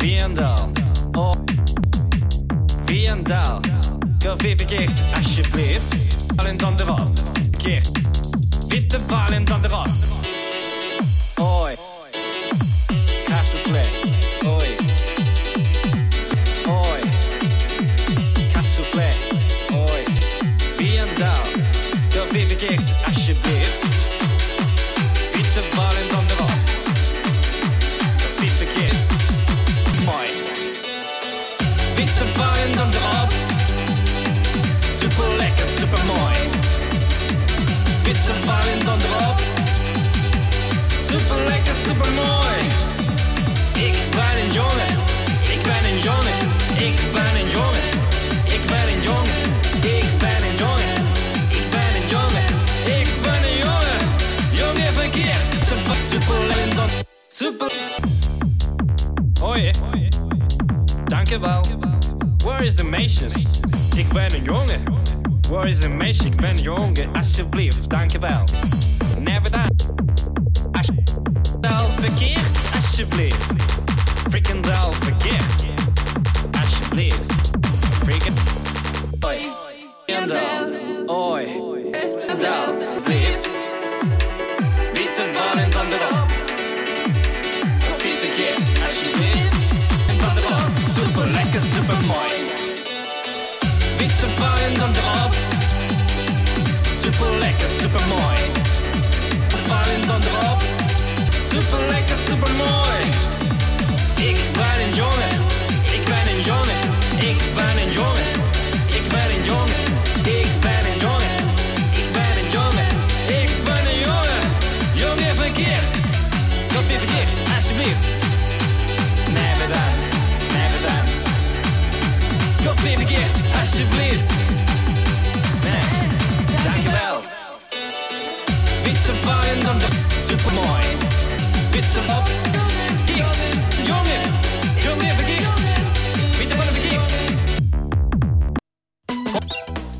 Wie en dal. Oh. Wie en dal. Ga wie verkeerd, alsjeblieft. Ballen dan erop. Keert. Witte ballen dan erop. Oi. Lekker, super mooi. Witte ballen dan erop. Super lekker, super mooi. Ik ben een jongen, ik ben een jongen, ik ben een jongen, ik ben een jongen, ik ben een jongen, ik ben een jongen, ik ben een jongen. Jongen verkeerd, super lekker dan super. Hoi. Dankjewel. Where is the meisjes? Ik ben een jongen. Where is the meisje? Ik ben een jongen. Alsjeblieft, dankjewel. Never done. Alsjeblieft. verkeerd, alsjeblieft. Frikandel verkeerd. Witte ballen dan. Super lekker, super mooi. Ballen dan. Super lekker, super mooi. Ik ben een jongen. Ik ben een jongen. Ik ben een jongen. Ik ben een jongen. Alsjeblieft. Nee, dankjewel. Witte ballen dan supermooi. Witte op, gicht. Jongen, jongen verkeerd. Witte ballen verkeerd.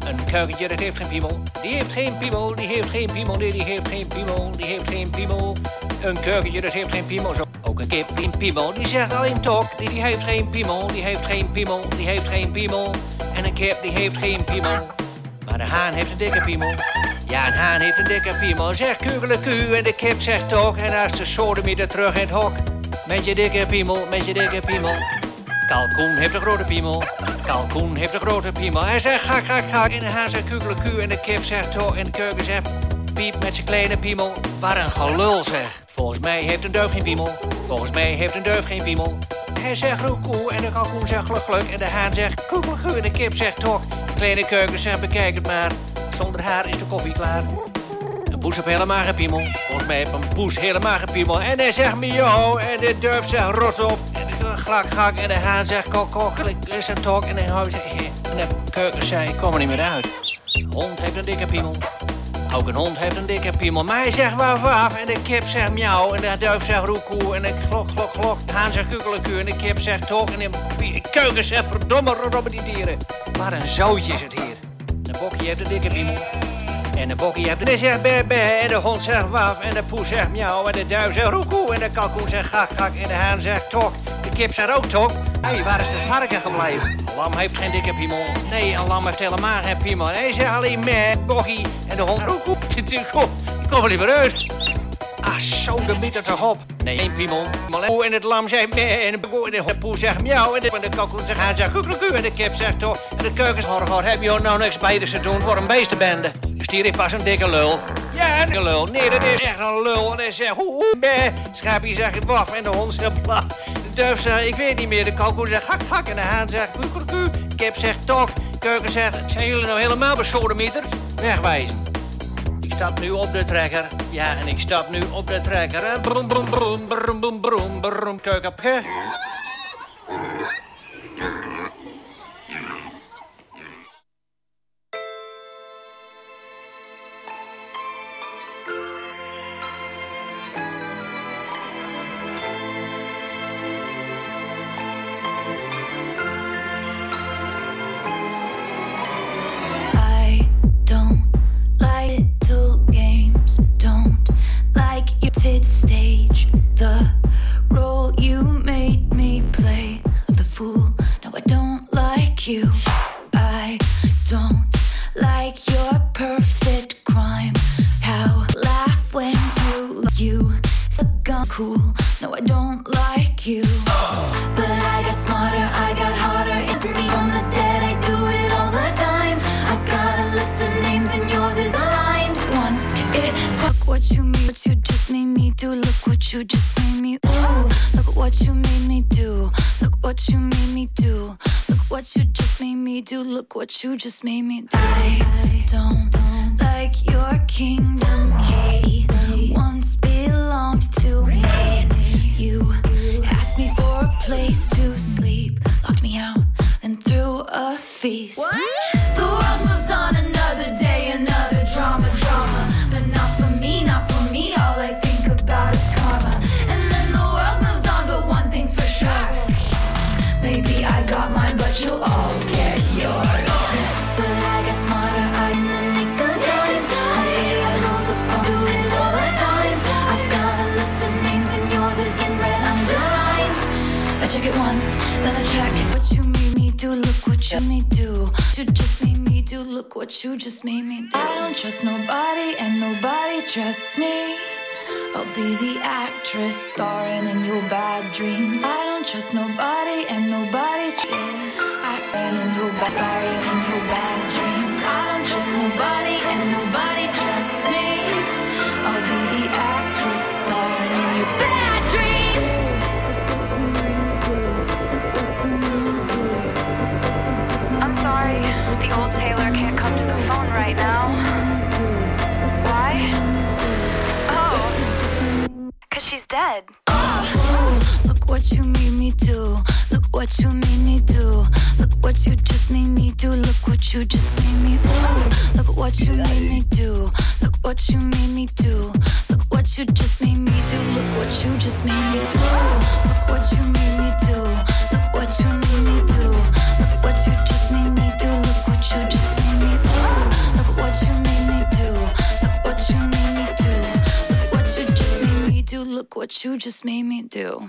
Een kuikentje dat heeft geen piemel. Die heeft geen piemel, die heeft geen piemel, nee, die heeft geen piemel, die heeft geen piemel. Een kuikentje dat heeft geen piemel. Zo. Ook een kip in piemel, die zegt alleen tok. Die, die heeft geen piemel, die heeft geen piemel, die heeft geen piemel. En een kip die heeft geen piemel. Maar de haan heeft een dikke piemel. Ja, een haan heeft een dikke piemel. Zegt kugeleku en de kip zegt tok. En als de sodemieter terug in het hok. Met je dikke piemel, met je dikke piemel. Kalkoen heeft een grote piemel. Kalkoen heeft een grote piemel. Hij zegt gak, gak, gak. En de haan zegt kugeleku en de kip zegt tok. En de keuken zegt piep met zijn kleine piemel. Waar een gelul zeg. Volgens mij heeft een duif geen piemel. Volgens mij heeft een duif geen piemel. Hij zegt roekoe en de kalkoen zegt gluk. En de haan zegt koekeloe en de kip zegt tok. De kleine keuken zegt bekijk het maar. Zonder haar is de koffie klaar. Een poes heeft helemaal geen piemel. Volgens mij heeft een poes helemaal geen piemel. En hij zegt miauw en de duif zegt rot op. En de glak en de haan zegt kok kok. Is een tok en de. En de keuken zei ik kom er niet meer uit. De hond heeft een dikke piemel. Ook een hond heeft een dikke piemel. Hij zegt waf waf en de kip zegt miauw. En de duif zegt roekoe en de glok glok glok. De haan zegt kukkeleku en de kip zegt tok. En de keuken zegt verdomme robben die dieren. Wat een zootje is het hier. De bokkie heeft een dikke piemel. En de bokkie heeft de zegt be en de hond zegt waf en de poes zegt miauw en de duif zegt roekoe en de kalkoen zegt gak gak en de haan zegt tok. De kip zegt ook tok. Hé, hey, waar is het varken gebleven? Een lam heeft geen dikke piemel. Nee, een lam heeft helemaal geen piemel. Hij zegt alleen meh, bokkie en de hond roekoe. Ik kom er niet meer uit. Ah, zo, de meter toch op. Nee, één piemel. Maar oh, en het lam zegt meh, en de boer en de poes zegt miauw, en de, en de kalkoen zegt haan zegt kukkeleku, en de kip zegt toch, en de keukens hoor, heb je nou niks beters te doen voor een beestenbende? De stier heeft pas een dikke lul. Ja, een dikke lul. Nee, dat is echt een lul. En hij zegt hoe, hoe, meh. Schaapje zegt waf, en de hond zegt blaf. De duif zegt, ik weet niet meer. De kalkoen zegt hak, hak, en de haan zegt. De kip zegt tok. Keuken zegt, zijn jullie nou helemaal besodemieters? Wegwijzen. Ik stap nu op de trekker. Ja, en ik stap nu op de trekker. Brom, brom, brom, brom, brom, brom, brom, keukenpje. scripted stage, the role you made me play of the fool. No, I don't like you. I don't like your perfect crime. How laugh when you you suck on cool. No, I don't like you. But I got smarter, I got harder. Hit me on the what you made, what you just made me do. Look what you just made me. Ooh, look what you made me do. Look what you made me do. Look what you just made me do. Look what you just made me do. I don't like your kingdom key. Once belonged to me. You asked me for a place to sleep, locked me out, and threw a feast. The once, then I check what you made me do. Look what you made me do. You just made me do. Look what you just made me do. I don't trust nobody, and nobody trusts me. I'll be the actress starring in your bad dreams. I don't trust nobody and nobody. Tr- acting in your bad, starring in your bad dreams. I don't trust nobody and nobody trusts me. I'll be the actress starring in your bad the old Taylor can't come to the phone right now. Why? Oh, cause she's dead. Ooh, look what you made me do. Look what you made me do. Look what you just made me do. Look what you just made me do. Look what you made me do. Look what you made me do. Look what you just made me do. Look what you just what you just made me do.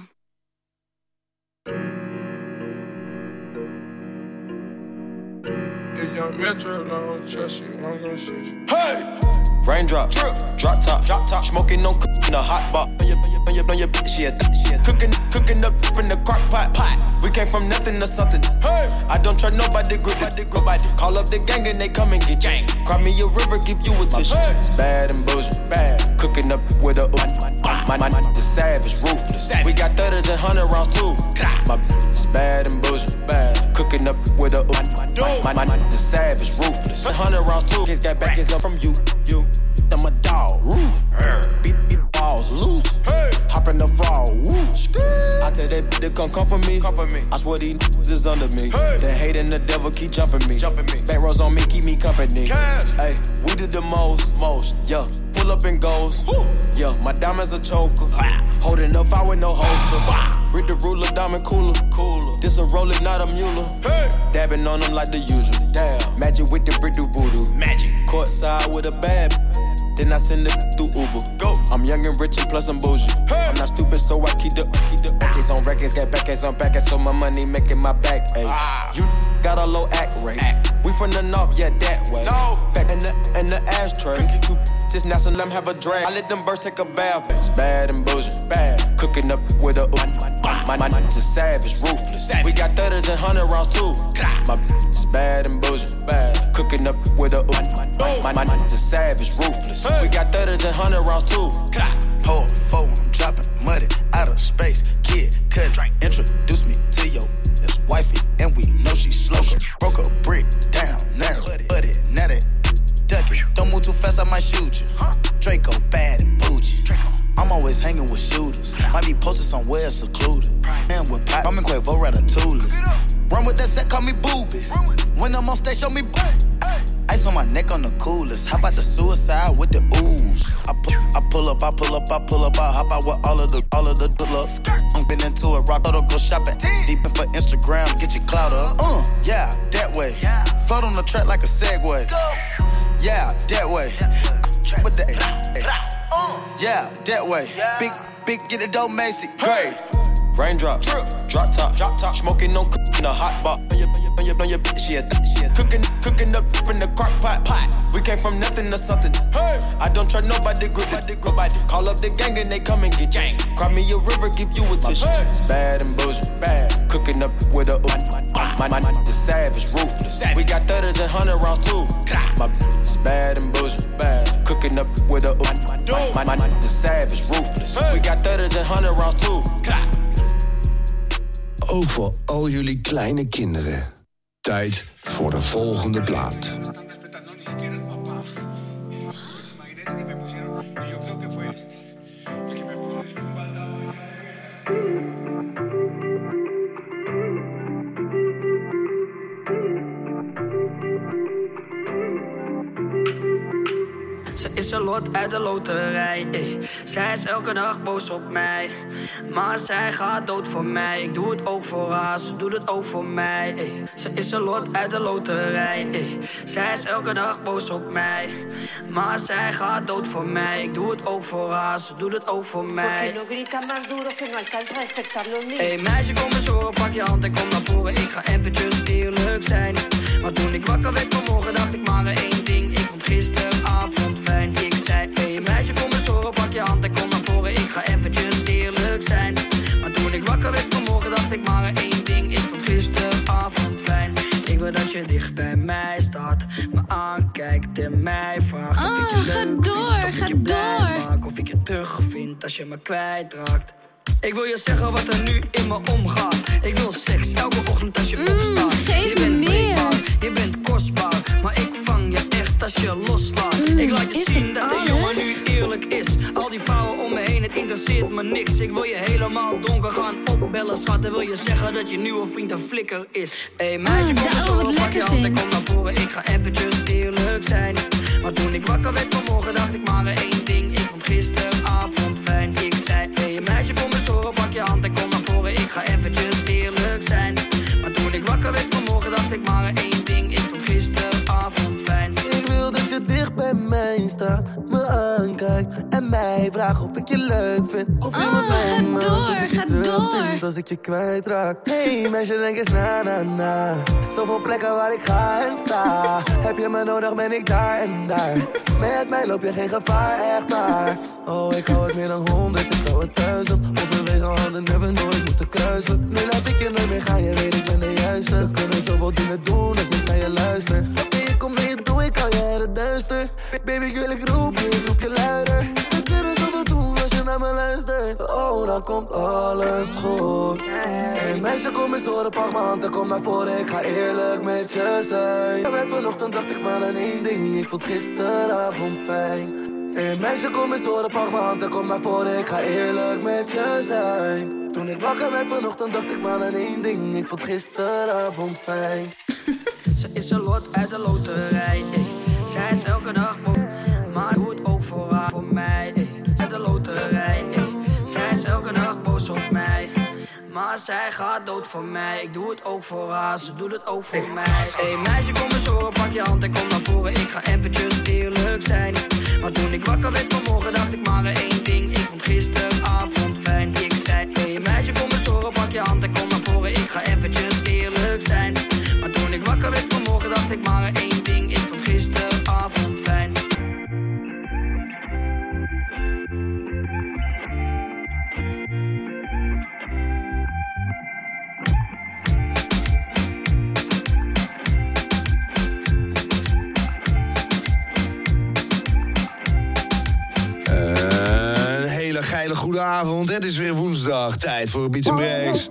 If young Metro don't trust you, I'm gonna shoot you. Hey! Raindrop, drip, drop top, drop top. Smoking on cook in the hot box. On your, on your, on your, bitch, yeah, th- yeah. Cooking, cooking up in the crock pot, pot. We came from nothing to something. Hey! I don't trust nobody, grip it, nobody. Call up the gang and they come and get gang. Cry me a river, give you a tissue. It's bad and bullshit, bad. Cooking up with a oop. My, my, the savage, ruthless. We got thudders and hundred rounds too. My is bad and bullshit, bad. Cooking up with a oop. My, my, the savage, ruthless. Hundred rounds too. Kids got back is up from you, you. I'm a dog, roof. Beat, beat balls loose. Hop in the fall, woo. I tell that bitch to come come for me. Come for me. I swear these niggas is under me. The hate and the devil keep jumping me. Jumping me. Back rows on me, keep me company. Hey, we did the most, most. Yeah, pull up and goes. Yeah, my diamonds a choker. Holding up, I with no holster. Read the ruler, diamond cooler. Cooler. This a roller, not a mule. Dabbing on them like the usual. Damn. Magic with the brick do voodoo. Magic. Courtside with a bad. Then I send it through Uber. Go. I'm young and rich and plus I'm bougie. I'm not stupid, so I keep the keep the records on records, got backers on backers, so my money making my back. Ay. Ah. You got a low act rate. We from the north, yeah, that way. No. Back in the in the ashtray. Two just now, so let 'em have a drag. I let them birds take a bath. It's bad and bullshit. Bad. Cooking up with a oop. My, my, a savage, ruthless. We got thudders and hundred rounds too. My bitch is bad and bullshit. Bad. Cooking up with a oop. My, my, a savage, ruthless. We got thudders and hundred rounds too. Pour four, I'm dropping money out of space. Kid, cut, introduce me to your ex wifey, and we know she slow. Broke a brick down, now, but it, now that duck it. Don't move too fast, I might shoot you. Draco bad and bougie. I'm always hanging with shooters. Might be posted somewhere secluded. And with pop, I'm in Quavo Ratatouille. Run with that set, call me booby. When I'm on stage, show me booty. Ice on my neck on the coolest. How about the suicide with the ooze? I pull, I pull up, I pull up, I pull up, I hop out with all of the, all of the good luck. I'm been into it, rock auto, go shopping. Deep in for Instagram, get your clout up. Uh, yeah, that way. Float on the track like a Segway. Yeah, that way. With the, yeah, that way. Big, big, get it dope, Macy. Great. Raindrop, drip, drop top, drop top. Smoking on in a hot pot. On your, on your, bitch, yeah, that shit. Cooking, cooking up in the crock pot, pot. We came from nothing to something. Hey, I don't trust nobody, grip nobody. Call up the gang and they come and get gang. Cry me a river, give you a tissue. It's bad and bullshit, bad. Cooking up with a. My, my, my, the savage, ruthless. We got thudders and hundred rounds too. My is bad and bullshit, bad. Cooking up with a ooh. My, my, my, the savage, ruthless. We got thudders and hundred rounds too. Ook voor al jullie kleine kinderen. Tijd voor de volgende plaat. Lot uit de loterij. ey. Zij is elke dag boos op mij. Maar zij gaat dood voor mij. Ik doe het ook voor haar, ze doet het ook voor mij. ey. Ze is een lot uit de loterij. ey. Zij is elke dag boos op mij. Maar zij gaat dood voor mij. Ik doe het ook voor haar, ze doet het ook voor mij. Hey meisje, kom eens horen, pak je hand en kom naar voren. Ik ga eventjes eerlijk zijn. Maar toen ik wakker werd vanmorgen, dacht ik maar één ding. Ik vond gisteravond wakker werd vanmorgen, dacht ik maar één ding. Ik vond gisteravond fijn. Ik wil dat je dicht bij mij staat, me aankijkt en mij vraagt of ik je Ah, leuk ga vind, door, of ik ga je blij door. maak, of ik je terugvind als je me kwijtraakt. Ik wil je zeggen wat er nu in me omgaat. Ik wil seks elke ochtend als je opstaat. Mm, geef je me bent meer. breekbaar, je bent kostbaar. Maar ik vang je echt als je loslaat. ik laat je Mm, zien dat de jongen nu eerlijk is. Al die vrouwen om me heen, het interesseert me niks. Ik wil je helemaal donker gaan opbellen, schat. En wil je zeggen dat je nieuwe vriend een flikker is. Hey meisje, Ah, kom eens daarom horen, wat pak je lekker hand en kom naar voren. Ik ga eventjes eerlijk zijn. Maar toen ik wakker werd vanmorgen, dacht ik maar één ding. Ik vond gisteravond fijn. Ik zei, hey meisje, kom eens horen, pak je hand en kom naar voren. Ik ga eventjes eerlijk zijn. Maar toen ik wakker werd vanmorgen, dacht ik maar één staat, me aankijkt en mij vraagt of ik je leuk vind. Of je me ga me houdt, door, of ik je ga terugvind door. als ik je kwijtraak. Hey meisje, denk eens na na na. Zoveel plekken waar ik ga en sta. Heb je me nodig, ben ik daar en daar. Met mij loop je geen gevaar, echt waar. Oh, ik hou het meer dan honderd, ik hou het duizend. Onze wegen hadden never nooit moeten kruisen. Nu laat ik je nooit meer gaan, je weet ik ben de juiste. We kunnen zoveel dingen doen als ik naar je luister. Ik ik het duister. Baby girl, ik roep je, ik roep je luider. We kunnen zoveel doen als je naar me luistert. Oh, dan komt alles goed. Hey meisje, kom eens horen, pak mijn hand en kom naar voren. Ik ga eerlijk met je zijn. Ja, werd vanochtend dacht ik maar aan één ding. Ik vond gisteravond fijn. Hey meisje, kom eens horen, pak mijn hand en kom naar voren. Ik ga eerlijk met je zijn. Toen ik wakker werd vanochtend dacht ik maar aan één ding. Ik vond gisteravond fijn. Ze is een lot uit de loterij. Zij is elke dag boos, maar doe het ook voor haar, voor mij. ey. Uit de loterij. ey. Zij is elke dag boos op mij. Maar zij gaat dood voor mij. Ik doe het ook voor haar, ze doet het ook voor mij. Hey meisje, kom eens horen, pak je hand en kom naar voren. Ik ga eventjes hele geile goede avond. Het is weer woensdag. Tijd voor Beats and Breaks.